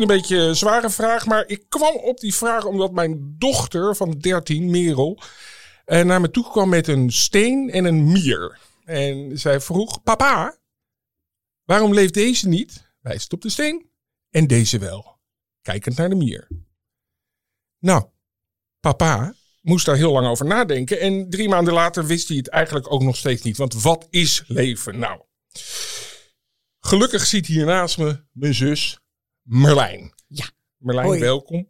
Een beetje zware vraag, maar ik kwam op die vraag omdat mijn dochter van 13, Merel, eh, naar me toe kwam met een steen en een mier. En zij vroeg: Papa, waarom leeft deze niet? Wijst op de steen. En deze wel. Kijkend naar de mier. Nou, papa moest daar heel lang over nadenken. En drie maanden later wist hij het eigenlijk ook nog steeds niet. Want wat is leven nou? Gelukkig ziet hier naast me mijn zus Merlijn. Ja. Merlijn, welkom.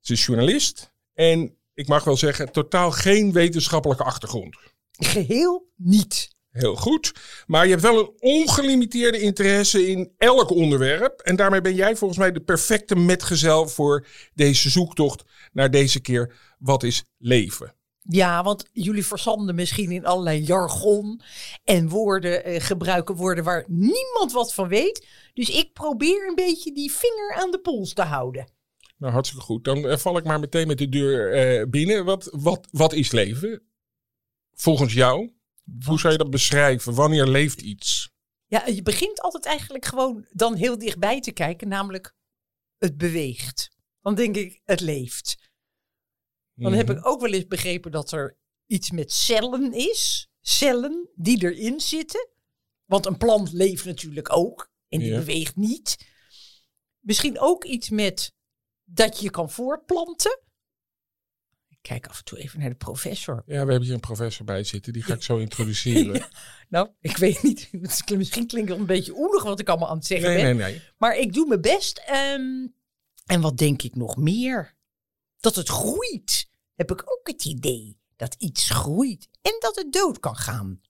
Ze is journalist. En ik mag wel zeggen, totaal geen wetenschappelijke achtergrond. Geheel niet. Heel goed. Maar je hebt wel een ongelimiteerde interesse in elk onderwerp. En daarmee ben jij volgens mij de perfecte metgezel voor deze zoektocht naar deze keer wat is leven. Ja, want jullie verzanden misschien in allerlei jargon en woorden eh, gebruiken woorden waar niemand wat van weet. Dus ik probeer een beetje die vinger aan de pols te houden. Nou, hartstikke goed. Dan uh, val ik maar meteen met de deur uh, binnen. Wat, wat, wat is leven? Volgens jou? Hoe zou je dat beschrijven? Wanneer leeft iets? Ja, je begint altijd eigenlijk gewoon dan heel dichtbij te kijken, namelijk het beweegt. Dan denk ik, het leeft. Dan heb ik ook wel eens begrepen dat er iets met cellen is. Cellen die erin zitten. Want een plant leeft natuurlijk ook. En die beweegt niet. Misschien ook iets met dat je kan voortplanten. Ik kijk af en toe even naar de professor. Ja, we hebben hier een professor bij zitten. Die ga ik zo introduceren. nou, ik weet niet. Misschien klinkt het een beetje oenig wat ik allemaal aan het zeggen nee, ben. Nee, nee. Maar ik doe mijn best. Um, en wat denk ik nog meer? Dat het groeit heb ik ook het idee dat iets groeit en dat het dood kan gaan.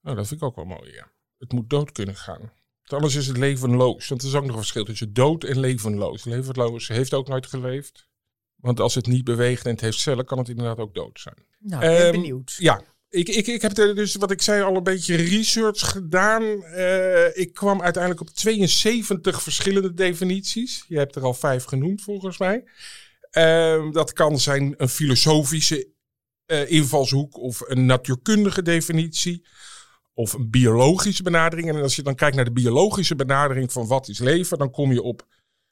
Nou, dat vind ik ook wel mooi, ja. Het moet dood kunnen gaan. Anders is het levenloos. Want er is ook nog een verschil tussen dood en levenloos. Levenloos heeft ook nooit geleefd. Want als het niet beweegt en het heeft cellen, kan het inderdaad ook dood zijn. Nou, ik ben um, benieuwd. Ja, ik, ik, ik heb er dus, wat ik zei, al een beetje research gedaan. Uh, ik kwam uiteindelijk op 72 verschillende definities. Je hebt er al vijf genoemd, volgens mij. Uh, dat kan zijn een filosofische uh, invalshoek of een natuurkundige definitie of een biologische benadering. En als je dan kijkt naar de biologische benadering van wat is leven, dan kom je op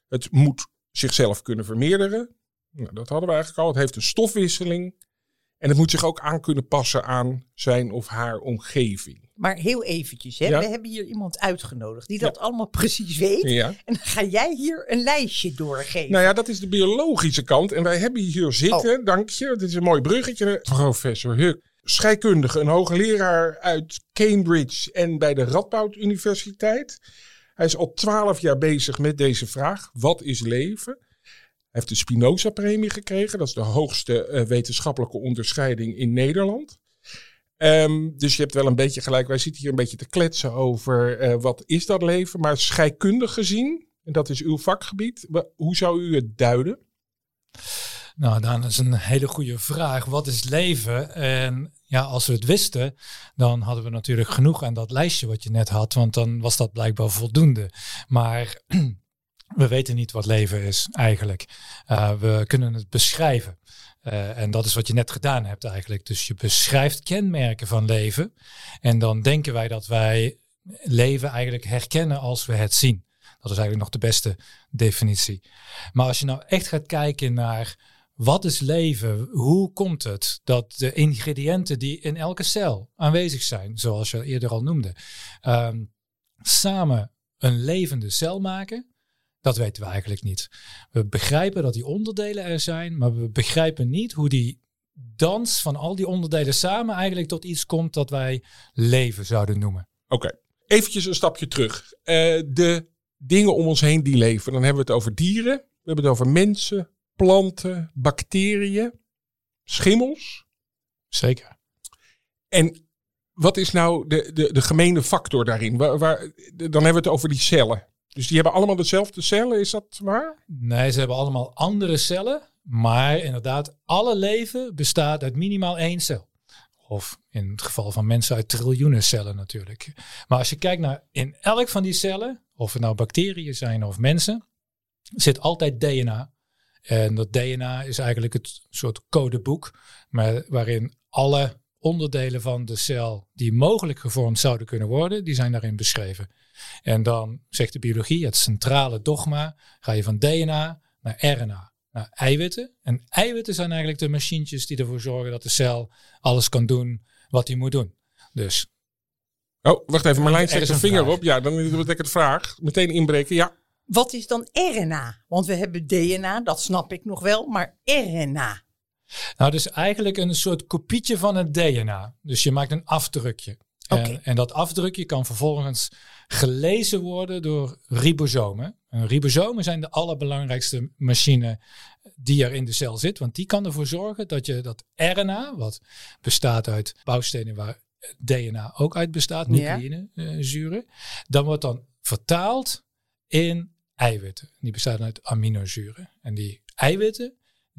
het moet zichzelf kunnen vermeerderen. Nou, dat hadden we eigenlijk al. Het heeft een stofwisseling. En het moet zich ook aan kunnen passen aan zijn of haar omgeving. Maar heel eventjes, hè? we hebben hier iemand uitgenodigd die dat allemaal precies weet. Ja. En dan ga jij hier een lijstje doorgeven. Nou ja, dat is de biologische kant. En wij hebben hier zitten, oh. dank je, dit is een mooi bruggetje, professor Huk. Scheikundige, een hoogleraar uit Cambridge en bij de Radboud Universiteit. Hij is al twaalf jaar bezig met deze vraag. Wat is leven? Hij heeft de Spinoza-premie gekregen. Dat is de hoogste uh, wetenschappelijke onderscheiding in Nederland. Um, dus je hebt wel een beetje gelijk. Wij zitten hier een beetje te kletsen over uh, wat is dat leven. Maar scheikundig gezien, en dat is uw vakgebied, hoe zou u het duiden? Nou, dan is een hele goede vraag. Wat is leven? En ja, als we het wisten, dan hadden we natuurlijk genoeg aan dat lijstje wat je net had, want dan was dat blijkbaar voldoende. Maar we weten niet wat leven is eigenlijk. Uh, we kunnen het beschrijven. Uh, en dat is wat je net gedaan hebt eigenlijk. Dus je beschrijft kenmerken van leven. En dan denken wij dat wij leven eigenlijk herkennen als we het zien. Dat is eigenlijk nog de beste definitie. Maar als je nou echt gaat kijken naar wat is leven? Hoe komt het dat de ingrediënten die in elke cel aanwezig zijn, zoals je eerder al noemde, ehm, samen een levende cel maken? Dat weten we eigenlijk niet. We begrijpen dat die onderdelen er zijn, maar we begrijpen niet hoe die dans van al die onderdelen samen eigenlijk tot iets komt dat wij leven zouden noemen. Oké, eventjes een stapje terug. Eh, de dingen om ons heen die leven. Dan hebben we het over dieren, we hebben het over mensen, planten, bacteriën, schimmels. Zeker. En wat is nou de, de, de gemene factor daarin? Waar, waar, dan hebben we het over die cellen. Dus die hebben allemaal dezelfde cellen, is dat waar? Nee, ze hebben allemaal andere cellen. Maar inderdaad, alle leven bestaat uit minimaal één cel. Of in het geval van mensen uit triljoenen cellen natuurlijk. Maar als je kijkt naar in elk van die cellen, of het nou bacteriën zijn of mensen, zit altijd DNA. En dat DNA is eigenlijk het soort codeboek, waarin alle onderdelen van de cel die mogelijk gevormd zouden kunnen worden, die zijn daarin beschreven. En dan zegt de biologie, het centrale dogma, ga je van DNA naar RNA, naar eiwitten. En eiwitten zijn eigenlijk de machientjes die ervoor zorgen dat de cel alles kan doen wat hij moet doen. Dus. Oh, wacht even, Marlijn zet is zijn een vinger vraag. op. Ja, dan wil ik het vraag. Meteen inbreken. Ja, Wat is dan RNA? Want we hebben DNA, dat snap ik nog wel, maar RNA. Nou, dus eigenlijk een soort kopietje van het DNA. Dus je maakt een afdrukje. Oké. En, en dat afdrukje kan vervolgens gelezen worden door ribosomen. En ribosomen zijn de allerbelangrijkste machine die er in de cel zit. Want die kan ervoor zorgen dat je dat RNA, wat bestaat uit bouwstenen waar DNA ook uit bestaat, Ja. nucleïnezuren, dan wordt dan vertaald in eiwitten. Die bestaan uit aminozuren. En die eiwitten,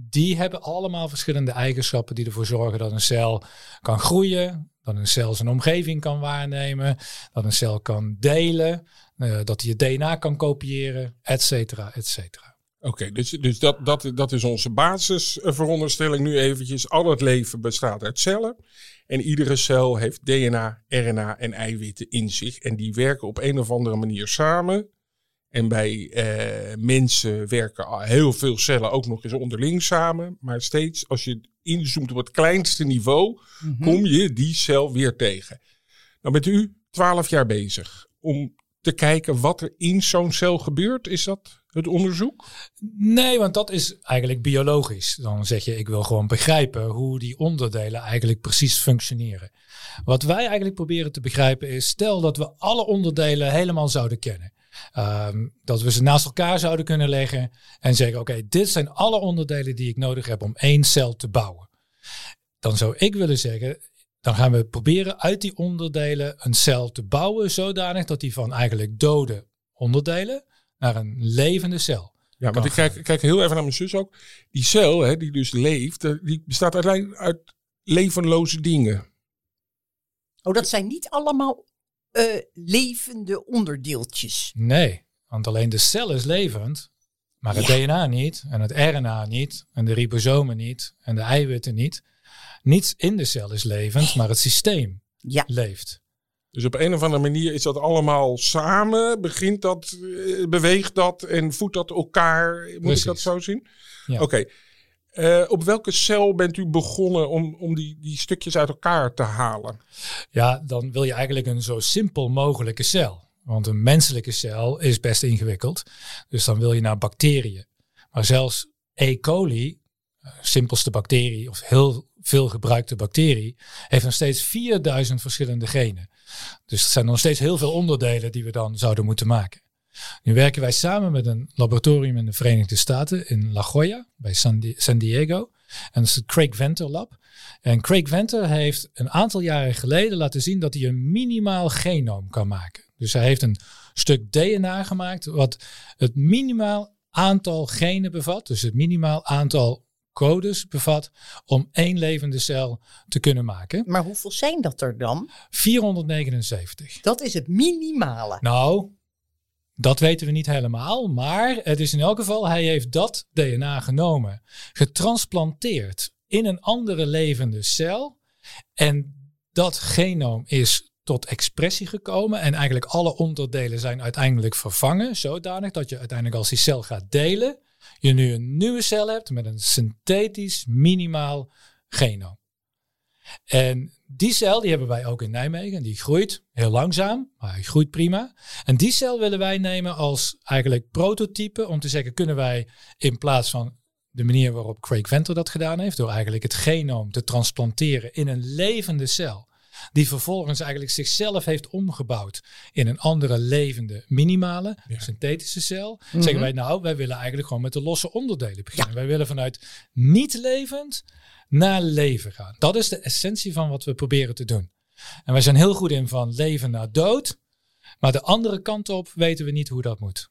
die hebben allemaal verschillende eigenschappen die ervoor zorgen dat een cel kan groeien, dat een cel zijn omgeving kan waarnemen, dat een cel kan delen, eh, dat hij het DNA kan kopiëren, et cetera, et cetera. oké. dus dus dat, dat, dat is onze basisveronderstelling nu eventjes. Al het leven bestaat uit cellen. En iedere cel heeft DNA, RNA en eiwitten in zich. En die werken op een of andere manier samen. En bij eh, mensen werken heel veel cellen ook nog eens onderling samen. Maar steeds als je inzoomt op het kleinste niveau, kom je die cel weer tegen. Nou bent u twaalf jaar bezig om te kijken wat er in zo'n cel gebeurt. Is dat het onderzoek? Nee, want dat is eigenlijk biologisch. Dan zeg je, ik wil gewoon begrijpen hoe die onderdelen eigenlijk precies functioneren. Wat wij eigenlijk proberen te begrijpen is, stel dat we alle onderdelen helemaal zouden kennen. Ehm, dat we ze naast elkaar zouden kunnen leggen en zeggen, oké, dit zijn alle onderdelen die ik nodig heb om één cel te bouwen. Dan zou ik willen zeggen, dan gaan we proberen uit die onderdelen een cel te bouwen zodanig dat die van eigenlijk dode onderdelen naar een levende cel. Ja, want ik kijk, kijk heel even naar mijn zus ook. Die cel, hè, die dus leeft, eh, die bestaat uiteindelijk uit levenloze dingen. Oh, dat zijn niet allemaal eh, levende onderdeeltjes. Nee, want alleen de cel is levend, maar het DNA niet en het RNA niet en de ribosomen niet en de eiwitten niet. Niets in de cel is levend, maar het systeem Ja. leeft. Dus op een of andere manier is dat allemaal samen. Begint dat, eh, beweegt dat en voedt dat elkaar. Moet ik dat zo zien? Ja. Oké. Eh, op welke cel bent u begonnen om, om die, die stukjes uit elkaar te halen? Ja, dan wil je eigenlijk een zo simpel mogelijke cel. Want een menselijke cel is best ingewikkeld. Dus dan wil je naar bacteriën. Maar zelfs E. coli, eh, simpelste bacterie of heel veel gebruikte bacterie, heeft nog steeds 4000 verschillende genen. Dus er zijn nog steeds heel veel onderdelen die we dan zouden moeten maken. Nu werken wij samen met een laboratorium in de Verenigde Staten in La Jolla bij San, Di- San Diego. En dat is het Craig Venter Lab. En Craig Venter heeft een aantal jaren geleden laten zien dat hij een minimaal genoom kan maken. Dus hij heeft een stuk DNA gemaakt wat het minimaal aantal genen bevat, dus het minimaal aantal codes bevat om één levende cel te kunnen maken. Maar hoeveel zijn dat er dan? 479. Dat is het minimale. Nou, dat weten we niet helemaal, maar het is in elk geval, hij heeft dat DNA genomen, getransplanteerd in een andere levende cel. En dat genoom is tot expressie gekomen en eigenlijk alle onderdelen zijn uiteindelijk vervangen, zodanig dat je uiteindelijk als die cel gaat delen, je nu een nieuwe cel hebt met een synthetisch minimaal genoom. En die cel die hebben wij ook in Nijmegen. Die groeit heel langzaam, maar hij groeit prima. En die cel willen wij nemen als eigenlijk prototype om te zeggen, kunnen wij in plaats van de manier waarop Craig Venter dat gedaan heeft, door eigenlijk het genoom te transplanteren in een levende cel, die vervolgens eigenlijk zichzelf heeft omgebouwd in een andere levende minimale synthetische cel, Mhm. zeggen wij nou, wij willen eigenlijk gewoon met de losse onderdelen beginnen. Wij willen vanuit niet levend naar leven gaan. Dat is de essentie van wat we proberen te doen. En wij zijn heel goed in van leven naar dood, maar de andere kant op weten we niet hoe dat moet.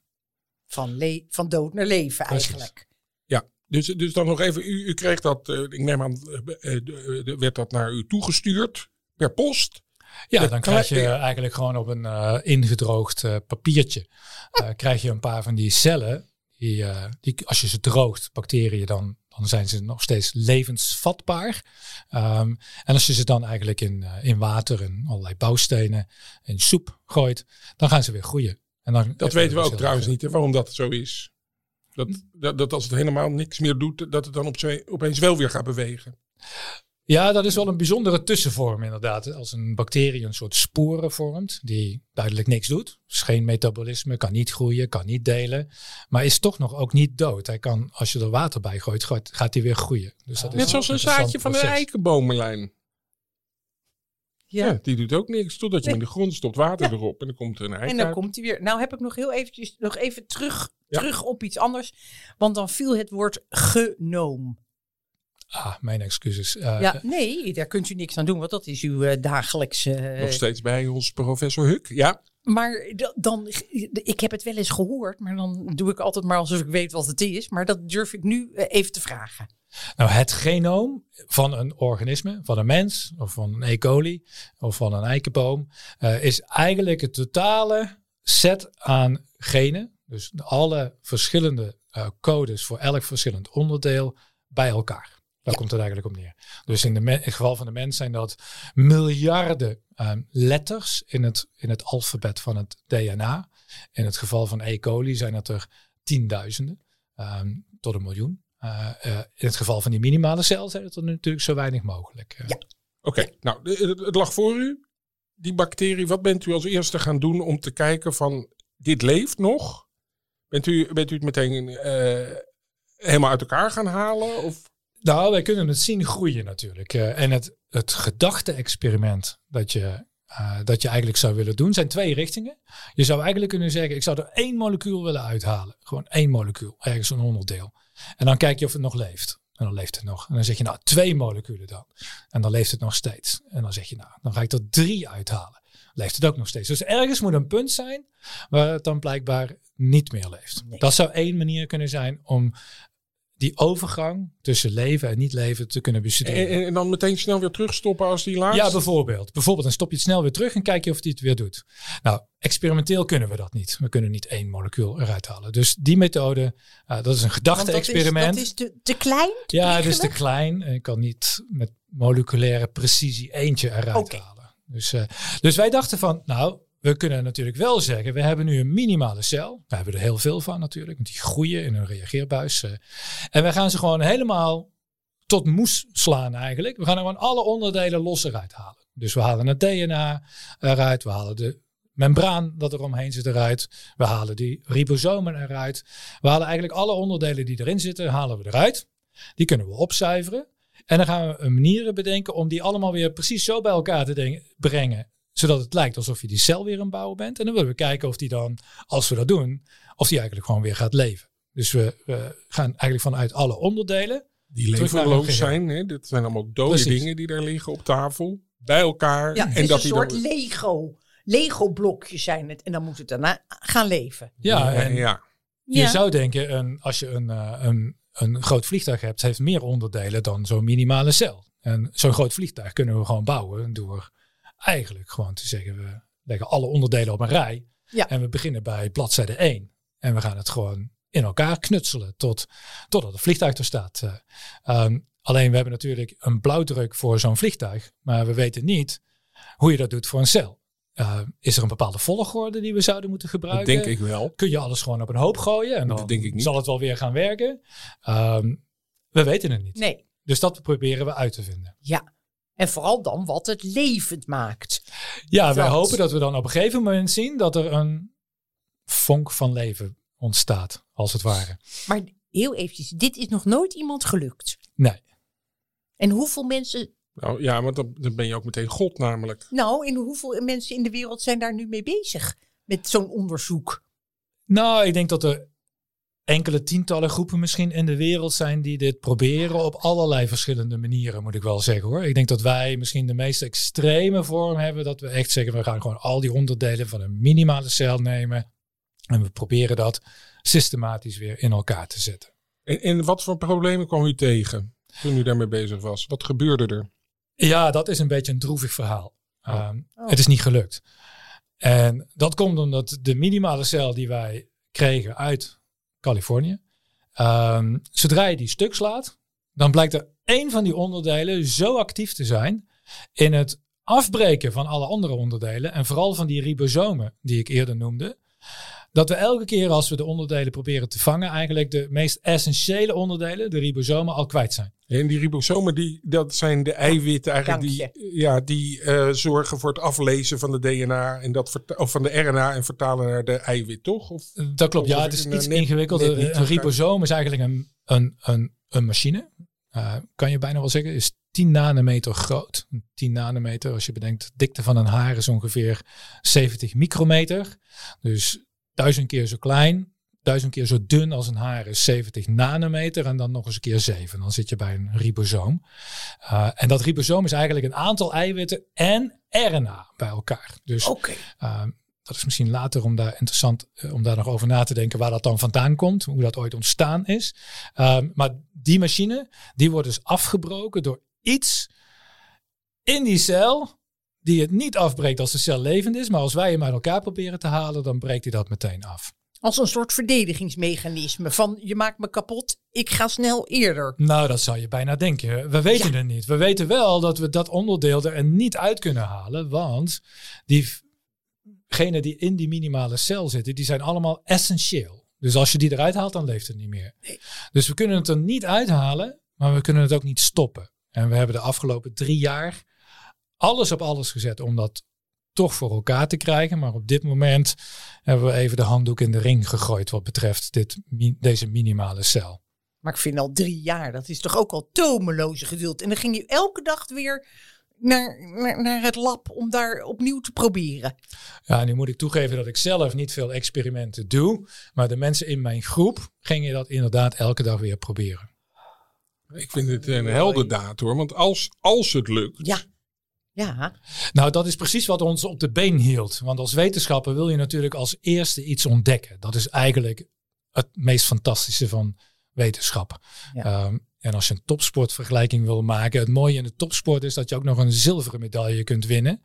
Van, le- van dood naar leven Precies. eigenlijk. Ja, dus, dus dan nog even, u, u kreeg dat, eh, ik neem aan, de- de- werd dat naar u toegestuurd per post. Ja, dan krijg je eigenlijk gewoon op een eh, ingedroogd eh, papiertje. eh, krijg je een paar van die cellen. Die, eh, die, als je ze droogt, bacteriën, dan, dan zijn ze nog steeds levensvatbaar. Ehm, en als je ze dan eigenlijk in, eh, in water en allerlei bouwstenen in soep gooit, dan gaan ze weer groeien. En dan Dat weten we ook trouwens niet, hè, waarom dat zo is. Dat, dat, dat als het helemaal niks meer doet, dat het dan op opeens wel weer gaat bewegen. Ja, dat is wel een bijzondere tussenvorm inderdaad. Als een bacterie een soort sporen vormt die duidelijk niks doet. Dus geen metabolisme, kan niet groeien, kan niet delen. Maar is toch nog ook niet dood. Hij kan, als je er water bij gooit, gaat, hij weer groeien. Dus dat is Net zoals een zaadje van een eikenbomenlijn. Ja. Ja. die doet ook niks. Totdat je in de grond stopt, water Ja. erop en dan komt er een eik En dan uit. komt hij weer. Nou heb ik nog heel eventjes, nog even terug, Ja. terug op iets anders. Want dan viel het woord genoom. Ah, mijn excuses. Eh, ja, nee, daar kunt u niks aan doen, want dat is uw eh, dagelijkse... eh, Nog steeds bij ons professor Huk. Ja, Maar da- dan, ik heb het wel eens gehoord, maar dan doe ik altijd maar alsof ik weet wat het is. Maar dat durf ik nu eh, even te vragen. Nou, het genoom van een organisme, van een mens, of van een E. coli, of van een eikenboom, eh, is eigenlijk het totale set aan genen. Dus alle verschillende eh, codes voor elk verschillend onderdeel bij elkaar. Daar komt het eigenlijk op neer. Dus in, de me- in het geval van de mens zijn dat miljarden ehm, letters in het, in het alfabet van het DNA. In het geval van E. coli zijn dat er tienduizenden ehm, tot een miljoen. Eh, eh, in het geval van die minimale cel zijn het er natuurlijk zo weinig mogelijk. eh. Ja. oké. Nou, het, het lag voor u. Die bacterie, wat bent u als eerste gaan doen om te kijken van, dit leeft nog? Bent u, bent u het meteen eh, helemaal uit elkaar gaan halen? Of? Nou, wij kunnen het zien groeien natuurlijk. Eh, en het, het gedachte-experiment dat je, eh, dat je eigenlijk zou willen doen, zijn twee richtingen. Je zou eigenlijk kunnen zeggen, ik zou er één molecuul willen uithalen. Gewoon één molecuul, ergens een onderdeel. En dan kijk je of het nog leeft. En dan leeft het nog. En dan zeg je, nou, twee moleculen dan. En dan leeft het nog steeds. En dan zeg je, nou, dan ga ik er drie uithalen. Leeft het ook nog steeds. Dus ergens moet een punt zijn waar het dan blijkbaar niet meer leeft. Nee. Dat zou één manier kunnen zijn om die overgang tussen leven en niet leven te kunnen bestuderen. En, en dan meteen snel weer terugstoppen als die laatste? Ja, bijvoorbeeld. Bijvoorbeeld, dan stop je het snel weer terug en kijk je of hij het weer doet. Nou, experimenteel kunnen we dat niet. We kunnen niet één molecuul eruit halen. Dus die methode, eh, dat is een Want dat is, gedachte-experiment. dat is te, te klein? te Ja, het is te klein. En ik kan niet met moleculaire precisie eentje eruit halen. Dus, eh, dus wij dachten van, nou, we kunnen natuurlijk wel zeggen, we hebben nu een minimale cel. We hebben er heel veel van natuurlijk, want die groeien in een reageerbuis. eh. en we gaan ze gewoon helemaal tot moes slaan eigenlijk. We gaan er gewoon alle onderdelen los eruit halen. Dus we halen het DNA eruit, we halen de membraan dat er omheen zit eruit. We halen die ribosomen eruit. We halen eigenlijk alle onderdelen die erin zitten, halen we eruit. Die kunnen we opzuiveren. En dan gaan we manieren bedenken om die allemaal weer precies zo bij elkaar te brengen. Zodat het lijkt alsof je die cel weer aan het bouwen bent. En dan willen we kijken of die dan, als we dat doen, of die eigenlijk gewoon weer gaat leven. Dus we, we gaan eigenlijk vanuit alle onderdelen. Die levenloos zijn. Hè? Dit zijn allemaal dode Precies. dingen die daar liggen op tafel. Bij elkaar. Ja, het en is dat een die soort dan, Lego. Lego-blokjes zijn het. En dan moet het daarna gaan leven. Ja, ja, en ja. je zou denken, een, als je een, eh, een, een groot vliegtuig hebt, heeft meer onderdelen dan zo'n minimale cel. En zo'n groot vliegtuig kunnen we gewoon bouwen door eigenlijk gewoon te zeggen, we leggen alle onderdelen op een rij. Ja. En we beginnen bij bladzijde 1. En we gaan het gewoon in elkaar knutselen tot, totdat het vliegtuig er staat. Eh, ehm, alleen we hebben natuurlijk een blauwdruk voor zo'n vliegtuig, maar we weten niet hoe je dat doet voor een cel. Uh, is er een bepaalde volgorde die we zouden moeten gebruiken? Dat denk ik wel. Kun je alles gewoon op een hoop gooien en dan denk ik niet. zal het wel weer gaan werken? Um, we weten het niet. Nee. Dus dat proberen we uit te vinden. Ja. En vooral dan wat het levend maakt. Ja, dat. wij hopen dat we dan op een gegeven moment zien dat er een vonk van leven ontstaat, als het ware. Maar heel eventjes, dit is nog nooit iemand gelukt. Nee. En hoeveel mensen nou ja, want dan, dan ben je ook meteen God namelijk. Nou, en hoeveel mensen in de wereld zijn daar nu mee bezig met zo'n onderzoek? Nou, ik denk dat er enkele tientallen groepen misschien in de wereld zijn die dit proberen op allerlei verschillende manieren, moet ik wel zeggen hoor. Ik denk dat wij misschien de meest extreme vorm hebben, dat we echt zeggen, we gaan gewoon al die onderdelen van een minimale cel nemen en we proberen dat systematisch weer in elkaar te zetten. En, en wat voor problemen kwam u tegen toen u daarmee bezig was? Wat gebeurde er? Ja, dat is een beetje een droevig verhaal. Oh. Ehm, oh. Het is niet gelukt. En dat komt omdat de minimale cel die wij kregen uit Californië, um, zodra je die stuk slaat, dan blijkt er één van die onderdelen zo actief te zijn in het afbreken van alle andere onderdelen en vooral van die ribosomen die ik eerder noemde, dat we elke keer als we de onderdelen proberen te vangen, eigenlijk de meest essentiële onderdelen, de ribosomen, al kwijt zijn. En die ribosomen, die, dat zijn de eiwitten eigenlijk die, ja, die uh, zorgen voor het aflezen van de DNA en dat of van de RNA en vertalen naar de eiwit, toch? Of, dat klopt, ja, het is iets ingewikkelder. Een ribosoom is eigenlijk een, een, een, een machine, uh, kan je bijna wel zeggen, is 10 nanometer groot. 10 nanometer, als je bedenkt, dikte van een haar is ongeveer 70 micrometer. Dus duizend keer zo klein, duizend keer zo dun als een haar is 70 nanometer en dan nog eens een keer 7. Dan zit je bij een ribosoom. Uh, en dat ribosoom is eigenlijk een aantal eiwitten en RNA bij elkaar. Dus okay. uh, dat is misschien later om daar interessant uh, om daar nog over na te denken waar dat dan vandaan komt, hoe dat ooit ontstaan is. maar die machine, die wordt dus afgebroken door iets in die cel die het niet afbreekt als de cel levend is. Maar als wij hem uit elkaar proberen te halen, dan breekt hij dat meteen af. Als een soort verdedigingsmechanisme van je maakt me kapot, ik ga snel eerder. Nou, dat zou je bijna denken. We weten het niet. We weten wel dat we dat onderdeel er niet uit kunnen halen, want diegenen die in die minimale cel zitten, die zijn allemaal essentieel. Dus als je die eruit haalt, dan leeft het niet meer. Nee. Dus we kunnen het er niet uithalen, maar we kunnen het ook niet stoppen. En we hebben de afgelopen drie jaar alles op alles gezet om dat toch voor elkaar te krijgen. Maar op dit moment hebben we even de handdoek in de ring gegooid wat betreft dit, deze minimale cel. Maar ik vind al drie jaar, dat is toch ook al tomeloze geduld. En dan ging je elke dag weer naar, naar, naar, het lab om daar opnieuw te proberen. Ja, nu moet ik toegeven dat ik zelf niet veel experimenten doe. Maar de mensen in mijn groep gingen dat inderdaad elke dag weer proberen. Ik vind het een heldendaad hoor. Want als, als het lukt, ja. Ja. Nou, dat is precies wat ons op de been hield. Want als wetenschapper wil je natuurlijk als eerste iets ontdekken. Dat is eigenlijk het meest fantastische van wetenschap. Ehm, en als je een topsportvergelijking wil maken, het mooie in de topsport is dat je ook nog een zilveren medaille kunt winnen.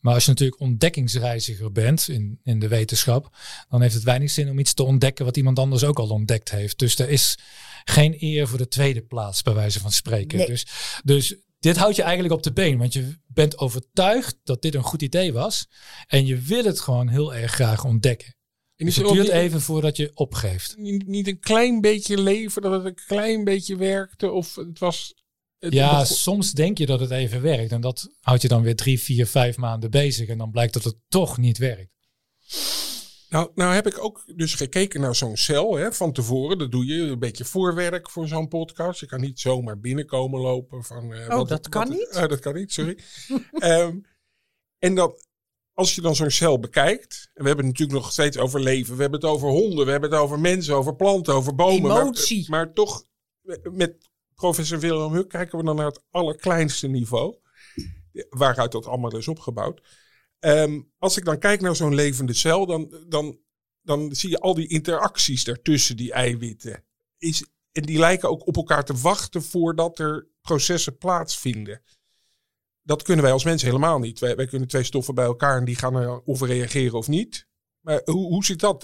Maar als je natuurlijk ontdekkingsreiziger bent in, in de wetenschap, dan heeft het weinig zin om iets te ontdekken wat iemand anders ook al ontdekt heeft. Dus er is geen eer voor de tweede plaats, bij wijze van spreken. Dus, dus dit houdt je eigenlijk op de been, want je bent overtuigd dat dit een goed idee was. En je wil het gewoon heel erg graag ontdekken. En dus het duurt even voordat je opgeeft. Niet, niet, een klein beetje leven, dat het een klein beetje werkte? Of het was... Het ja, soms denk je dat het even werkt. En dat houdt je dan weer drie, vier, vijf maanden bezig. En dan blijkt dat het toch niet werkt. Nou, nou heb ik ook dus gekeken naar zo'n cel hè, van tevoren. Dat doe je een beetje voorwerk voor zo'n podcast. Je kan niet zomaar binnenkomen lopen. Van, uh, oh, wat, dat kan niet? Uh, dat kan niet, sorry. um, en dan, als je dan zo'n cel bekijkt. En we hebben het natuurlijk nog steeds over leven. We hebben het over honden. We hebben het over mensen, over planten, over bomen. Emotie. Maar, maar toch, met professor Willem Huck kijken we dan naar het allerkleinste niveau. Waaruit dat allemaal is opgebouwd. Um, als ik dan kijk naar zo'n levende cel, dan, dan, dan zie je al die interacties daartussen, die eiwitten. Is, en die lijken ook op elkaar te wachten voordat er processen plaatsvinden. Dat kunnen wij als mensen helemaal niet. Wij, wij kunnen twee stoffen bij elkaar en die gaan er of reageren of niet. Maar hoe, hoe zit dat?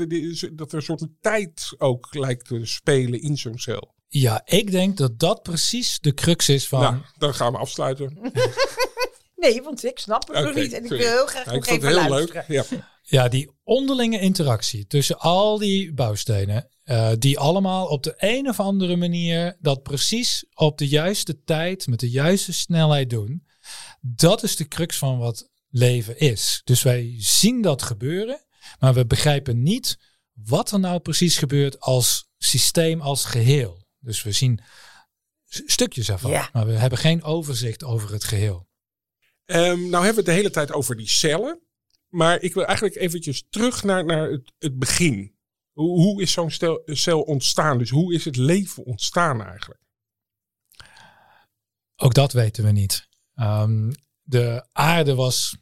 Dat er een soort tijd ook lijkt te spelen in zo'n cel. Ja, ik denk dat dat precies de crux is van. Nou, dan gaan we afsluiten. Nee, want ik snap het nog niet. En ik wil heel graag Ja, nog ik vond even het heel luisteren. leuk. Ja. Ja, die onderlinge interactie tussen al die bouwstenen, eh, die allemaal op de een of andere manier dat precies op de juiste tijd, met de juiste snelheid doen, dat is de crux van wat leven is. Dus wij zien dat gebeuren, maar we begrijpen niet wat er nou precies gebeurt als systeem, als geheel. Dus we zien stukjes ervan, Ja. maar we hebben geen overzicht over het geheel. Ehm, nou hebben we het de hele tijd over die cellen. Maar ik wil eigenlijk eventjes terug naar, naar het, het begin. Hoe, hoe is zo'n cel ontstaan? Dus hoe is het leven ontstaan eigenlijk? Ook dat weten we niet. Ehm, de aarde was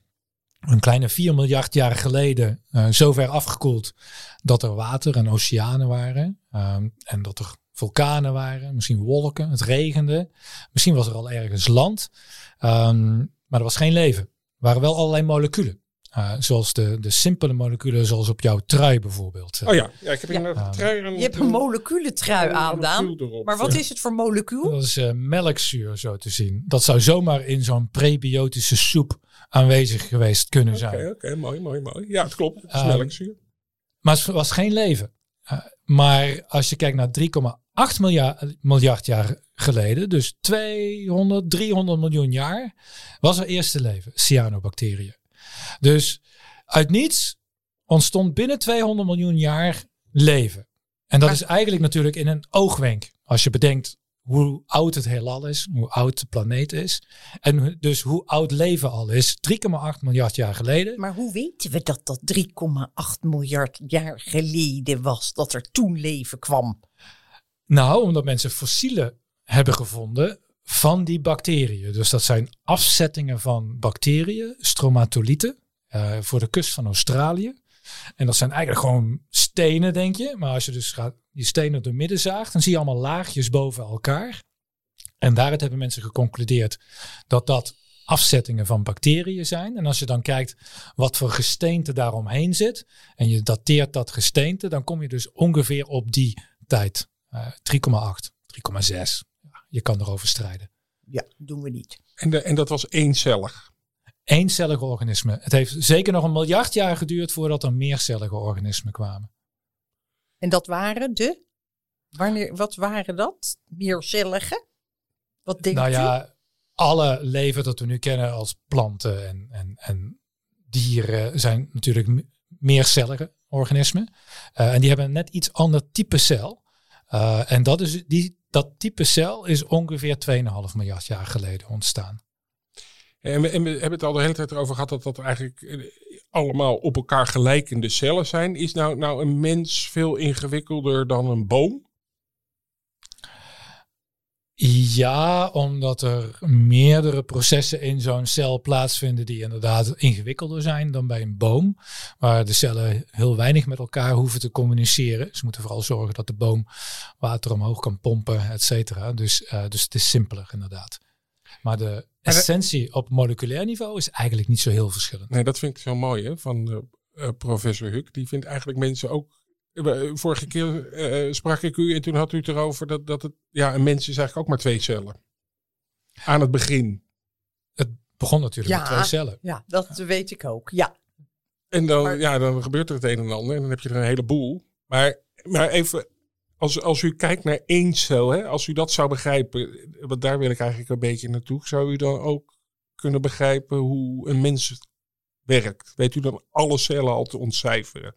een kleine 4 miljard jaar geleden eh, zo ver afgekoeld dat er water en oceanen waren. Ehm, en dat er vulkanen waren, misschien wolken, het regende. Misschien was er al ergens land. Ehm, maar er was geen leven. Er waren wel allerlei moleculen. Eh, zoals de, de simpele moleculen, zoals op jouw trui bijvoorbeeld. Oh ja, ja ik heb Ja. een Ah. trui aan. Je hebt een moleculentrui aan, Daan. Maar wat is het voor molecuul? Dat is eh, melkzuur zo te zien. Dat zou zomaar in zo'n prebiotische soep aanwezig geweest kunnen zijn. Oké, oké, mooi, mooi, mooi. Ja, het klopt. Het is Ehm, melkzuur. Maar het was geen leven. Eh, maar als je kijkt naar 3,8 miljard, miljard jaar geleden, dus 200, 300 miljoen jaar, was er eerste leven, cyanobacteriën. Dus uit niets ontstond binnen 200 miljoen jaar leven. En dat Maar- is eigenlijk natuurlijk in een oogwenk. Als je bedenkt hoe oud het heelal is, hoe oud de planeet is. En dus hoe oud leven al is, 3,8 miljard jaar geleden. Maar hoe weten we dat dat 3,8 miljard jaar geleden was? Dat er toen leven kwam? Nou, omdat mensen fossielen hebben gevonden van die bacteriën. Dus dat zijn afzettingen van bacteriën, stromatolieten, eh, voor de kust van Australië. En dat zijn eigenlijk gewoon stenen, denk je. Maar als je dus gaat, die stenen door midden zaagt, dan zie je allemaal laagjes boven elkaar. En daaruit hebben mensen geconcludeerd dat dat afzettingen van bacteriën zijn. En als je dan kijkt wat voor gesteente daaromheen zit, en je dateert dat gesteente, dan kom je dus ongeveer op die tijd. Eh, 3,8, 3,6. Ja, je kan erover strijden. Ja, doen we niet. En, de, en dat was eencellig. Eencellige organismen. Het heeft zeker nog een miljard jaar geduurd voordat er meercellige organismen kwamen. En dat waren de? Wanneer, wat waren dat? Meercellige? Wat denkt nou u? ja, alle leven dat we nu kennen als planten en, en, en dieren zijn natuurlijk me- meercellige organismen. Eh, en die hebben een net iets ander type cel. Eh, en dat, is, die, dat type cel is ongeveer 2,5 miljard jaar geleden ontstaan. En we, en hebben het al de hele tijd erover gehad dat dat eigenlijk eh, allemaal op elkaar gelijkende cellen zijn. Is nou, nou een mens veel ingewikkelder dan een boom? Ja, omdat er meerdere processen in zo'n cel plaatsvinden die inderdaad ingewikkelder zijn dan bij een boom. Waar de cellen heel weinig met elkaar hoeven te communiceren. Ze moeten vooral zorgen dat de boom water omhoog kan pompen, et cetera. Dus, eh, dus het is simpeler inderdaad. Maar de essentie op moleculair niveau is eigenlijk niet zo heel verschillend. Nee, dat vind ik zo mooi hè, van eh, eh, professor Huck. Die vindt eigenlijk mensen ook... eh, Vorige keer eh, sprak ik u en toen had u het erover dat, dat het... Ja, een mens is eigenlijk ook maar twee cellen. Aan het begin. Het begon natuurlijk Ja. met twee cellen. Ja, dat weet ik ook. Ja. En dan, Maar- ja, dan gebeurt er het een en ander en dan heb je er een heleboel. Maar, maar even, als, als u kijkt naar één cel, hè, als u dat zou begrijpen, want daar wil ik eigenlijk een beetje naartoe, zou u dan ook kunnen begrijpen hoe een mens werkt? Weet u dan alle cellen al te ontcijferen?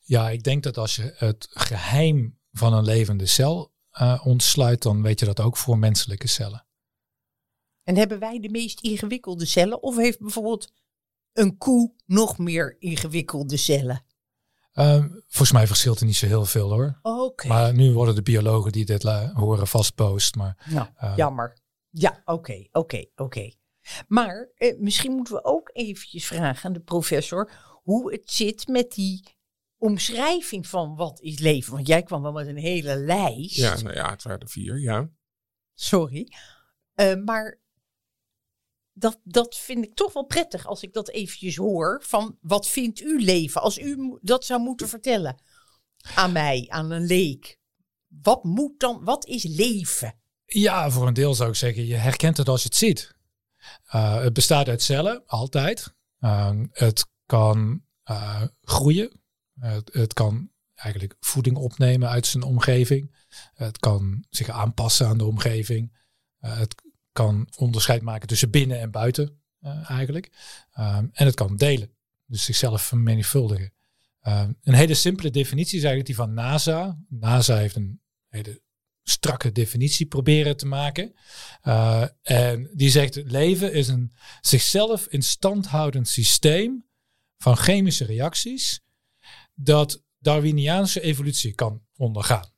Ja, ik denk dat als je het geheim van een levende cel eh, ontsluit, dan weet je dat ook voor menselijke cellen. En hebben wij de meest ingewikkelde cellen? Of heeft bijvoorbeeld een koe nog meer ingewikkelde cellen? Ehm, volgens mij verschilt er niet zo heel veel hoor. Oké. Maar nu worden de biologen die dit horen vastpost. Maar Nou, jammer. Ja, oké, oké, oké. Maar eh, misschien moeten we ook eventjes vragen aan de professor hoe het zit met die omschrijving van wat is leven. Want jij kwam wel met een hele lijst. Ja, nou ja, het waren er vier, ja. Sorry. Eh, maar dat, dat vind ik toch wel prettig als ik dat eventjes hoor. Van wat vindt u leven? Als u dat zou moeten vertellen aan mij, aan een leek. Wat moet dan, wat is leven? ja, voor een deel zou ik zeggen, je herkent het als je het ziet. Uh, het bestaat uit cellen, altijd. Uh, het kan uh, groeien. Het, het, kan eigenlijk voeding opnemen uit zijn omgeving. Het kan zich aanpassen aan de omgeving. het kan onderscheid maken tussen binnen en buiten, eigenlijk. Um, en het kan delen, dus zichzelf vermenigvuldigen. Um, een hele simpele definitie is eigenlijk die van NASA. NASA heeft een hele strakke definitie proberen te maken. Uh, en die zegt: leven is een zichzelf in stand houdend systeem van chemische reacties dat Darwiniaanse evolutie kan ondergaan.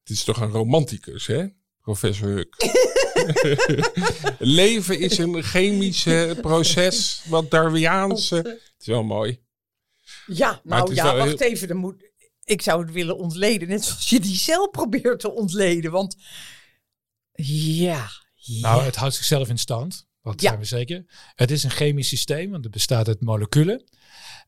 Het is toch een romanticus, hè, professor Huck? leven is een chemisch proces wat Darwiniaanse. Het is wel mooi. Ja, nou ja, wacht even. Dan moet, ik zou het willen ontleden. Net zoals je die cel probeert te ontleden. Want ja, Nou, het houdt zichzelf in stand. Dat zijn we zeker. Het is een chemisch systeem, want het bestaat uit moleculen.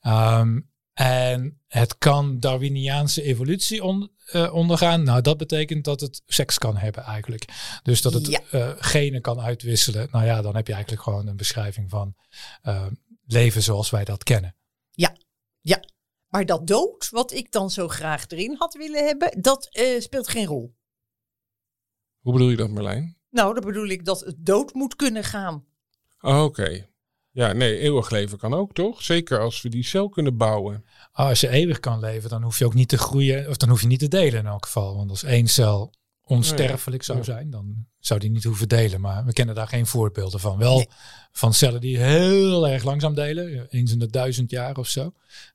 Um, en het kan Darwiniaanse evolutie on, uh, ondergaan. Nou, dat betekent dat het seks kan hebben eigenlijk. Dus dat het ja. uh, genen kan uitwisselen. Nou ja, dan heb je eigenlijk gewoon een beschrijving van uh, leven zoals wij dat kennen. Ja, ja. Maar dat dood, wat ik dan zo graag erin had willen hebben, dat uh, speelt geen rol. Hoe bedoel je dat, Marlijn? Nou, dan bedoel ik dat het dood moet kunnen gaan. Oh, Oké. Okay. Ja, nee, eeuwig leven kan ook, toch? Zeker als we die cel kunnen bouwen. Oh, als je eeuwig kan leven, dan hoef je ook niet te groeien, of dan hoef je niet te delen in elk geval. Want als één cel onsterfelijk zou zijn, dan zou die niet hoeven delen. Maar we kennen daar geen voorbeelden van. Wel nee. van cellen die heel erg langzaam delen, eens in de duizend jaar of zo.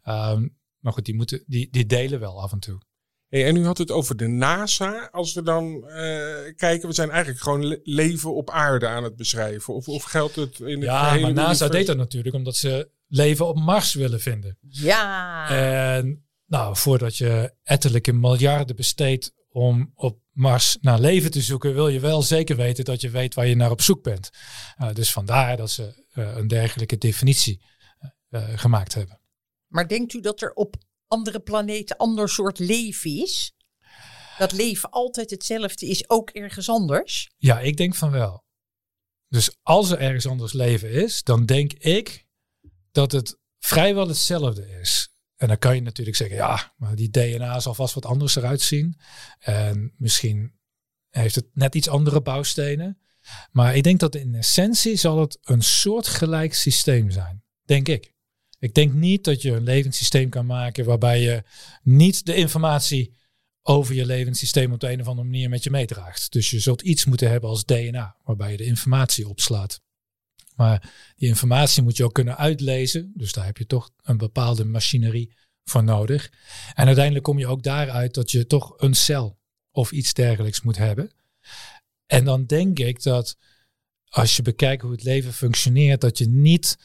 Um, maar goed, die, moeten, die, die delen wel af en toe. Hey, en u had het over de NASA. Als we dan uh, kijken, we zijn eigenlijk gewoon le leven op aarde aan het beschrijven. Of, of geldt het in het Ja, maar NASA universe? deed dat natuurlijk omdat ze leven op Mars willen vinden. Ja. En nou, voordat je etterlijke miljarden besteedt om op Mars naar leven te zoeken, wil je wel zeker weten dat je weet waar je naar op zoek bent. Uh, dus vandaar dat ze uh, een dergelijke definitie gemaakt hebben. Maar denkt u dat er op andere planeten ander soort leven is? Dat leven altijd hetzelfde is, ook ergens anders? Ja, ik denk van wel. Dus als er ergens anders leven is, dan denk ik dat het vrijwel hetzelfde is. En dan kan je natuurlijk zeggen, ja, maar die DNA zal vast wat anders eruit zien. En misschien heeft het net iets andere bouwstenen. Maar ik denk dat in essentie zal het een soortgelijk systeem zijn. Denk ik. Ik denk niet dat je een levenssysteem kan maken waarbij je niet de informatie over je levenssysteem op de een of andere manier met je meedraagt. Dus je zult iets moeten hebben als DNA, waarbij je de informatie opslaat. Maar die informatie moet je ook kunnen uitlezen. Dus daar heb je toch een bepaalde machinerie voor nodig. En uiteindelijk kom je ook daaruit dat je toch een cel of iets dergelijks moet hebben. En dan denk ik dat als je bekijkt hoe het leven functioneert, dat je niet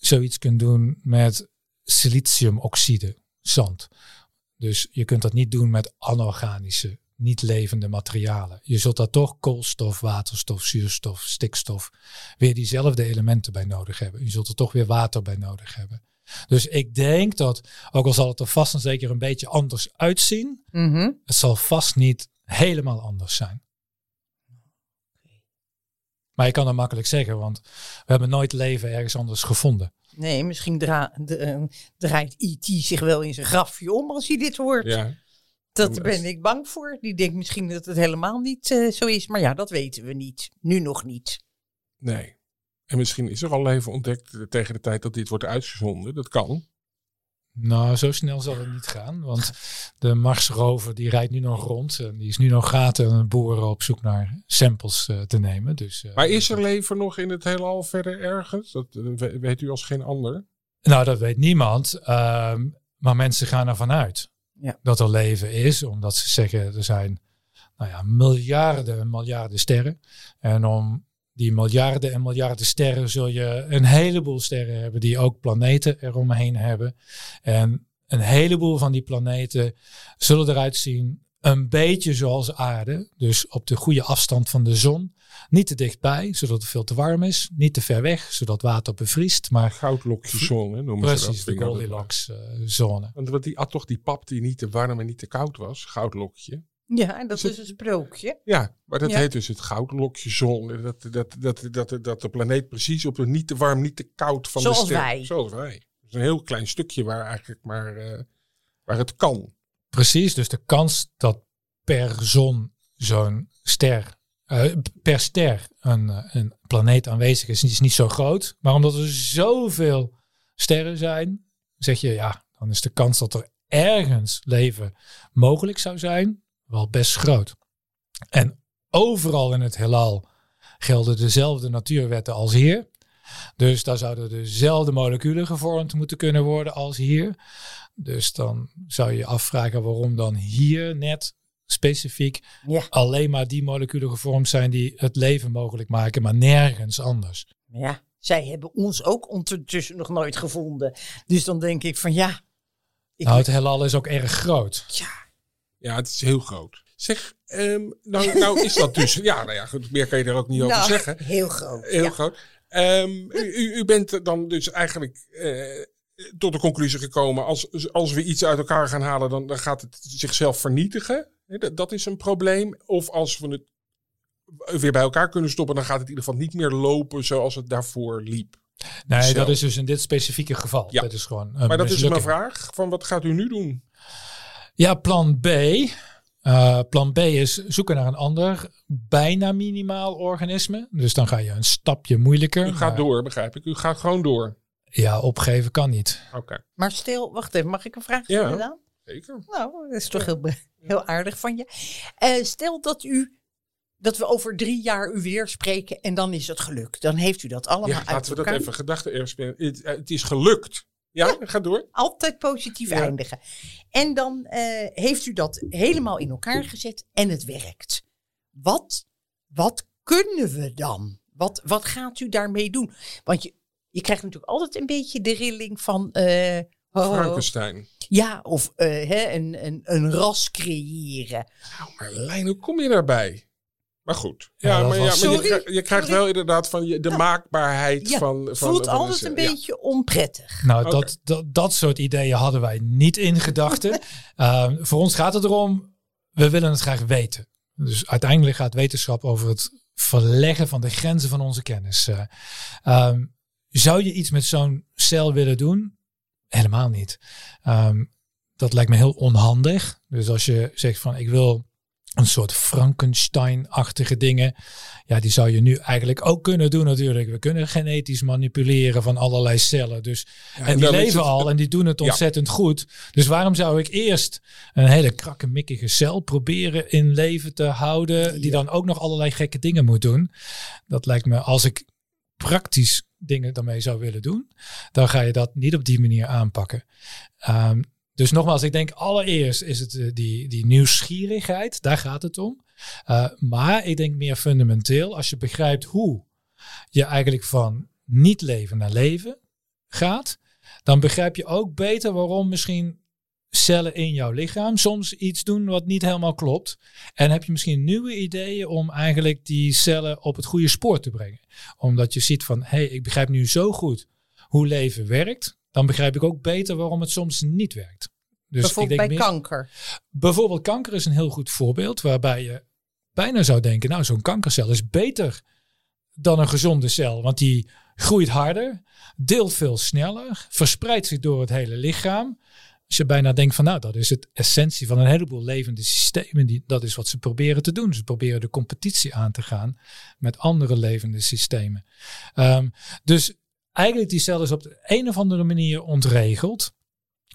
zoiets kunt doen met siliciumoxide, zand. Dus je kunt dat niet doen met anorganische, niet levende materialen. Je zult daar toch koolstof, waterstof, zuurstof, stikstof, weer diezelfde elementen bij nodig hebben. Je zult er toch weer water bij nodig hebben. Dus ik denk dat, ook al zal het er vast en zeker een beetje anders uitzien, mm -hmm. het zal vast niet helemaal anders zijn. Maar je kan dat makkelijk zeggen, want we hebben nooit leven ergens anders gevonden. Nee, misschien dra de, uh, draait E.T. zich wel in zijn grafje om als hij dit hoort. Ja. Dat ben ik bang voor. Die denkt misschien dat het helemaal niet uh, zo is. Maar ja, dat weten we niet. Nu nog niet. Nee. En misschien is er al leven ontdekt tegen de tijd dat dit wordt uitgezonden. Dat kan. Nou, zo snel zal het niet gaan. Want de Marsrover die rijdt nu nog rond. En die is nu nog gaten aan boeren op zoek naar samples uh, te nemen. Dus, uh, maar is er leven nog in het heelal verder ergens? Dat uh, weet u als geen ander. Nou, dat weet niemand. Ehm, maar mensen gaan ervan uit ja. dat er leven is. Omdat ze zeggen er zijn nou ja, miljarden en miljarden sterren. En om die miljarden en miljarden sterren zul je een heleboel sterren hebben die ook planeten eromheen hebben. En een heleboel van die planeten zullen eruit zien een beetje zoals aarde. Dus op de goede afstand van de zon. Niet te dichtbij, zodat het veel te warm is. Niet te ver weg, zodat water bevriest. Maar goudlokjeszone noemen precies, ze dat. de Goldilocks uh, zone. Want die had toch die pap die niet te warm en niet te koud was, goudlokje. Ja, en dat Is het- is een sprookje. Ja, maar dat Ja. heet dus het goudlokje zon. Dat, dat, dat, dat, dat de planeet precies op een niet te warm, niet te koud van Zoals de ster. wij. Zoals wij. Het is een heel klein stukje waar eigenlijk maar eh, waar het kan. Precies, dus de kans dat per zon zo'n ster, eh, per ster een, eh, een planeet aanwezig is, is niet zo groot. Maar omdat er zoveel sterren zijn, zeg je ja, dan is de kans dat er ergens leven mogelijk zou zijn wel best groot. En overal in het heelal gelden dezelfde natuurwetten als hier. Dus daar zouden dezelfde moleculen gevormd moeten kunnen worden als hier. Dus dan zou je je afvragen waarom dan hier net specifiek Ja. alleen maar die moleculen gevormd zijn die het leven mogelijk maken, maar nergens anders. Ja, zij hebben ons ook ondertussen nog nooit gevonden. Dus dan denk ik van ja. Ik Nou, het heelal is ook erg groot. ja, Ja, het is heel groot. Zeg, ehm, nou, nou is dat dus... Ja, nou ja, goed, meer kan je er ook niet over nou, zeggen. heel groot. Heel ja. groot. Ehm, u, u- bent dan dus eigenlijk eh, tot de conclusie gekomen... Als, als we iets uit elkaar gaan halen, dan, dan gaat het zichzelf vernietigen. Hè, Dat, dat is een probleem. Of als we het weer bij elkaar kunnen stoppen... dan gaat het in ieder geval niet meer lopen zoals het daarvoor liep. Nee, dat is dus in dit specifieke geval. Ja. Dat is gewoon een Maar dat is mijn vraag. Van wat gaat u nu doen? Ja, plan B. Eh, plan B is zoeken naar een ander bijna minimaal organisme. Dus dan ga je een stapje moeilijker. U gaat maar door, begrijp ik. U gaat gewoon door. Ja, opgeven kan niet. Oké, Maar stil, wacht even, mag ik een vraag Ja. stellen dan? zeker. Nou, dat is toch heel, heel aardig van je. Eh, stel dat u dat we over drie jaar u weer spreken en dan is het gelukt. Dan heeft u dat allemaal Ja, uit laten we dat even gedachten eerst spelen. Het, eh, het is gelukt. Ja, ga door. Altijd positief Ja. eindigen. En dan eh, heeft u dat helemaal in elkaar gezet en het werkt. Wat, wat kunnen we dan? Wat, wat gaat u daarmee doen? Want je, je krijgt natuurlijk altijd een beetje de rilling van... oh, Frankenstein. ja, of eh, hè, een, een, een ras creëren. Nou, Marlijn, hoe kom je daarbij? Maar goed. Ja, maar, ja, maar je, je krijgt sorry. wel inderdaad van je, de Ja. maakbaarheid Ja, van, van... Voelt van altijd een ja. beetje onprettig. Nou, dat, dat, dat soort ideeën hadden wij niet in gedachten. Ehm, voor ons gaat het erom, we willen het graag weten. Dus uiteindelijk gaat wetenschap over het verleggen van de grenzen van onze kennis. Eh, ehm, zou je iets met zo'n cel willen doen? Helemaal niet. Ehm, dat lijkt me heel onhandig. Dus als je zegt van ik wil een soort Frankenstein-achtige dingen. Ja, die zou je nu eigenlijk ook kunnen doen natuurlijk. We kunnen genetisch manipuleren van allerlei cellen. Dus, Ja, en die leven het- al en die doen het Ja. ontzettend goed. Dus waarom zou ik eerst een hele krakkemikkige cel proberen in leven te houden... die Ja. dan ook nog allerlei gekke dingen moet doen? Dat lijkt me, als ik praktisch dingen daarmee zou willen doen... dan ga je dat niet op die manier aanpakken. Ehm, dus nogmaals, ik denk allereerst is het eh, die, die nieuwsgierigheid, daar gaat het om. Uh, maar ik denk meer fundamenteel, als je begrijpt hoe je eigenlijk van niet leven naar leven gaat, dan begrijp je ook beter waarom misschien cellen in jouw lichaam soms iets doen wat niet helemaal klopt. En heb je misschien nieuwe ideeën om eigenlijk die cellen op het goede spoor te brengen. Omdat je ziet van, hé, hey, ik begrijp nu zo goed hoe leven werkt, dan begrijp ik ook beter waarom het soms niet werkt. Dus Bijvoorbeeld ik bij denk meer- kanker. Bijvoorbeeld kanker is een heel goed voorbeeld waarbij je bijna zou denken, nou zo'n kankercel is beter dan een gezonde cel, want die groeit harder, deelt veel sneller, verspreidt zich door het hele lichaam. Als je bijna denkt van nou, dat is het essentie van een heleboel levende systemen. Die, dat is wat ze proberen te doen. Ze proberen de competitie aan te gaan met andere levende systemen. Ehm, dus eigenlijk die cel is op de een of andere manier ontregeld.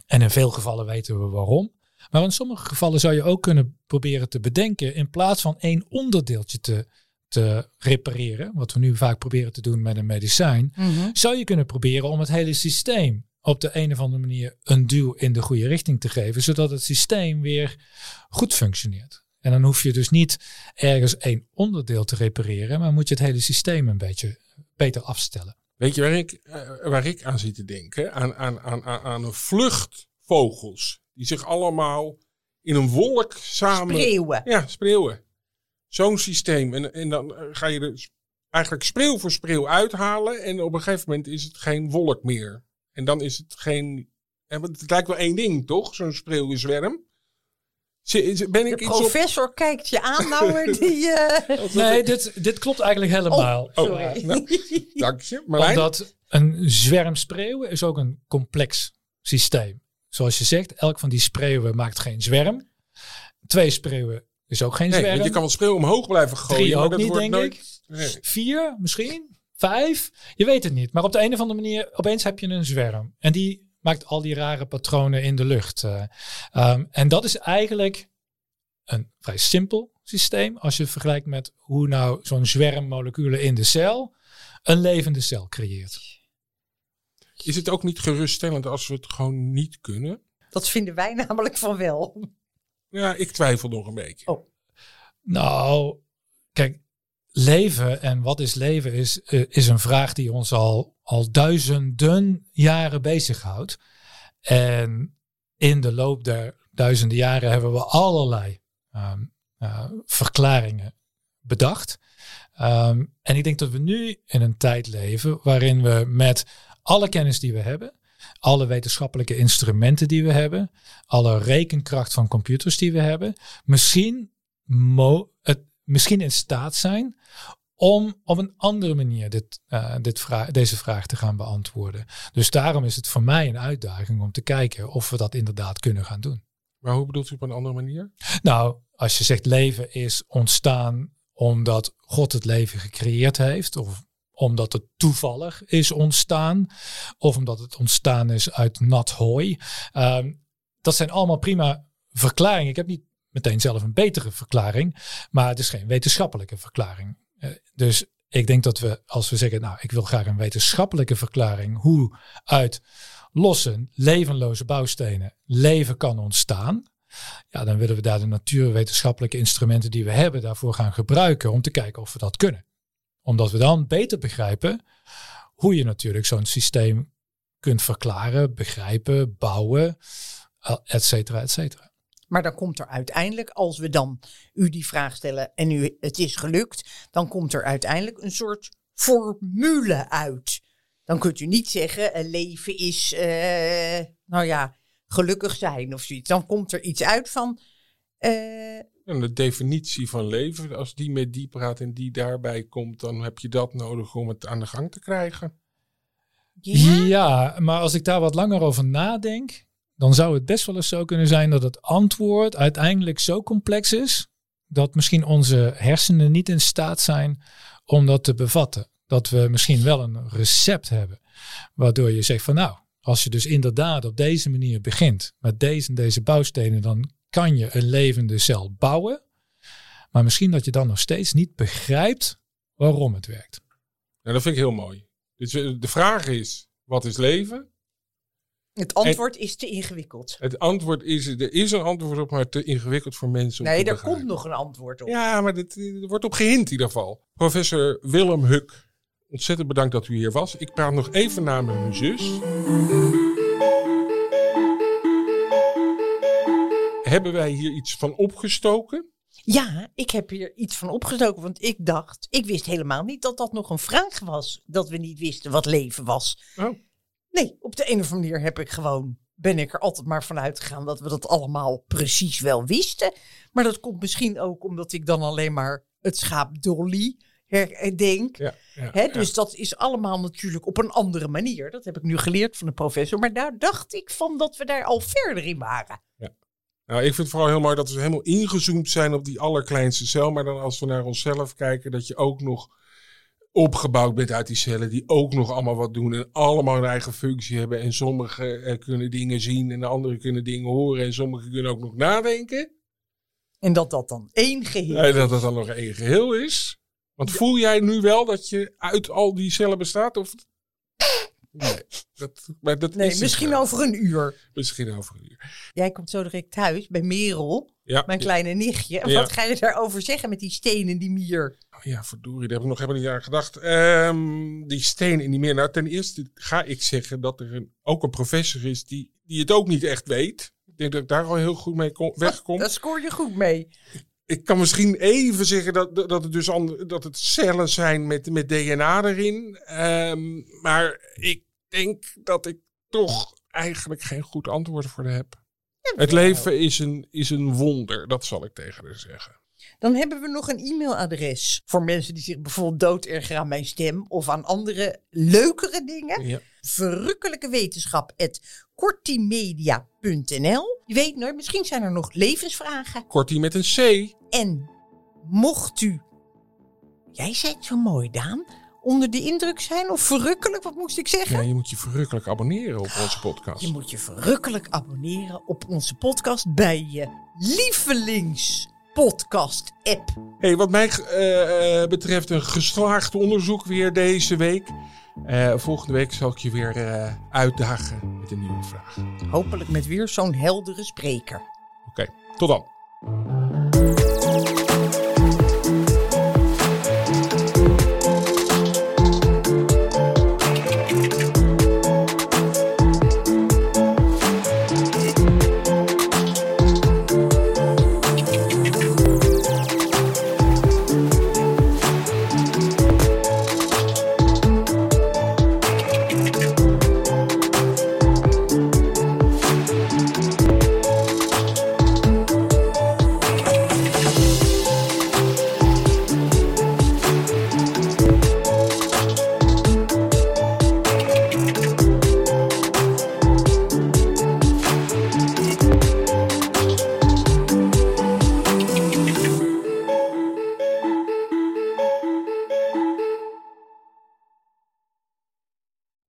En in veel gevallen weten we waarom. Maar in sommige gevallen zou je ook kunnen proberen te bedenken, in plaats van één onderdeeltje te, te repareren, wat we nu vaak proberen te doen met een medicijn, Mhm. zou je kunnen proberen om het hele systeem op de een of andere manier een duw in de goede richting te geven, zodat het systeem weer goed functioneert. En dan hoef je dus niet ergens één onderdeel te repareren, maar moet je het hele systeem een beetje beter afstellen. Weet je waar ik, eh, waar ik aan zit te denken? Aan, aan, aan, aan, een vluchtvogels. Die zich allemaal in een wolk samen... Spreeuwen. Ja, spreeuwen. Zo'n systeem. En, en dan eh, ga je er eigenlijk spreeuw voor spreeuw uithalen. En op een gegeven moment is het geen wolk meer. En dan is het geen... Het lijkt wel één ding, toch? Zo'n spreeuwenzwerm. Ben De ik iets op... professor kijkt je aan, nou, die... eh, Nee, dit, dit klopt eigenlijk helemaal. Oh, sorry. nou, Dank je. Marlijn? Omdat een zwerm spreeuwen is ook een complex systeem. Zoals je zegt, elk van die spreeuwen maakt geen zwerm. Twee spreeuwen is ook geen Nee, zwerm. want je kan wel speel omhoog blijven gooien. Drie maar ook dat niet, wordt denk nooit... ik. Nee. Vier misschien? Vijf? Je weet het niet. Maar op de een of andere manier, opeens heb je een zwerm. En die maakt al die rare patronen in de lucht. eh. Ehm, en dat is eigenlijk een vrij simpel systeem. Als je het vergelijkt met hoe nou zo'n zwerm moleculen in de cel een levende cel creëert. Is het ook niet geruststellend als we het gewoon niet kunnen? Dat vinden wij namelijk van wel. Ja, ik twijfel nog een beetje. Oh. Nou, kijk, leven en wat is leven is, eh, is een vraag die ons al, al duizenden jaren bezighoudt. En in de loop der duizenden jaren hebben we allerlei ehm, eh, verklaringen bedacht. Ehm, en ik denk dat we nu in een tijd leven waarin we met alle kennis die we hebben, alle wetenschappelijke instrumenten die we hebben, alle rekenkracht van computers die we hebben, misschien, mo het, misschien in staat zijn om op een andere manier dit, eh, dit vra deze vraag te gaan beantwoorden. Dus daarom is het voor mij een uitdaging om te kijken of we dat inderdaad kunnen gaan doen. Maar hoe bedoelt u op een andere manier? Nou, als je zegt leven is ontstaan omdat God het leven gecreëerd heeft, of omdat het toevallig is ontstaan, of omdat het ontstaan is uit nat hooi. Ehm, dat zijn allemaal prima verklaringen. Ik heb niet meteen zelf een betere verklaring, maar het is geen wetenschappelijke verklaring. Eh, dus ik denk dat we, als we zeggen, nou, ik wil graag een wetenschappelijke verklaring hoe uit losse, levenloze bouwstenen leven kan ontstaan. Ja, dan willen we daar de natuurwetenschappelijke instrumenten die we hebben daarvoor gaan gebruiken om te kijken of we dat kunnen. Omdat we dan beter begrijpen hoe je natuurlijk zo'n systeem kunt verklaren, begrijpen, bouwen, eh, et cetera, et cetera. Maar dan komt er uiteindelijk, als we dan u die vraag stellen en u, het is gelukt, dan komt er uiteindelijk een soort formule uit. Dan kunt u niet zeggen, een leven is, eh, nou ja, gelukkig zijn of zoiets. Dan komt er iets uit van, eh, En de definitie van leven, als die met die praat en die daarbij komt, dan heb je dat nodig om het aan de gang te krijgen. ja, Ja, maar als ik daar wat langer over nadenk, dan zou het best wel eens zo kunnen zijn dat het antwoord uiteindelijk zo complex is dat misschien onze hersenen niet in staat zijn om dat te bevatten. Dat we misschien wel een recept hebben, waardoor je zegt van nou, als je dus inderdaad op deze manier begint met deze en deze bouwstenen, dan kan je een levende cel bouwen. Maar misschien dat je dan nog steeds niet begrijpt waarom het werkt. Nou, dat vind ik heel mooi. Dus eh, de vraag is, wat is leven? Het antwoord is te ingewikkeld. Het antwoord is, er is een antwoord op, maar te ingewikkeld voor mensen om Nee, daar komt nog een antwoord op. Ja, maar dit, er wordt op gehind in ieder geval. Professor Willem Huk, ontzettend bedankt dat u hier was. Ik praat nog even na met mijn zus. Hebben wij hier iets van opgestoken? Ja, ik heb hier iets van opgestoken, want ik dacht, ik wist helemaal niet dat dat nog een vraag was, dat we niet wisten wat leven was. Oh. Nee, op de een of andere manier heb ik gewoon, ben ik er altijd maar van uitgegaan dat we dat allemaal precies wel wisten. Maar dat komt misschien ook omdat ik dan alleen maar het schaap Dolly herdenk. Ja, ja, ja. dus dat is allemaal natuurlijk op een andere manier. Dat heb ik nu geleerd van de professor. Maar daar dacht ik van dat we daar al verder in waren. Nou, ik vind het vooral heel mooi dat we helemaal ingezoomd zijn op die allerkleinste cel. Maar dan als we naar onszelf kijken, dat je ook nog opgebouwd bent uit die cellen. Die ook nog allemaal wat doen en allemaal een eigen functie hebben. En sommigen eh, kunnen dingen zien en de anderen kunnen dingen horen. En sommigen kunnen ook nog nadenken. En dat dat dan één geheel En dat het dan nog één geheel is. Want voel jij nu wel dat je uit al die cellen bestaat? Of... Nee, dat, maar dat Nee, is misschien wel. over een uur. Misschien over een uur. Jij komt zo direct thuis bij Merel, Ja, mijn kleine nichtje. En Ja. wat ga je daarover zeggen met die steen en die mier? Oh ja, verdorie, daar heb ik nog helemaal niet aan gedacht. Ehm, die steen in die meer. Nou, ten eerste ga ik zeggen dat er een, ook een professor is die, die het ook niet echt weet. Ik denk dat ik daar al heel goed mee kom, wegkom. Daar scoor je goed mee. Ik kan misschien even zeggen dat, dat, het dus dat het cellen zijn met, met DNA erin. Ehm, maar ik denk dat ik toch eigenlijk geen goed antwoord voor heb. Het leven is een, is een wonder, dat zal ik tegen haar zeggen. Dan hebben we nog een e-mailadres voor mensen die zich bijvoorbeeld doodergeren aan mijn stem of aan andere leukere dingen. Ja. Verrukkelijke wetenschap kortimedia.nl. Je weet nooit, misschien zijn er nog levensvragen. Kortie met een C. En mocht u, jij zei het zo mooi Daan, onder de indruk zijn of verrukkelijk, wat moest ik zeggen? Ja, je moet je verrukkelijk abonneren op onze podcast. Je moet je verrukkelijk abonneren op onze podcast bij je lievelingspodcast app. Hey, wat mij eh, eh, betreft een geslaagd onderzoek weer deze week. Eh, volgende week zal ik je weer uitdagen met een nieuwe vraag. Hopelijk met weer zo'n heldere spreker. Oké, tot dan.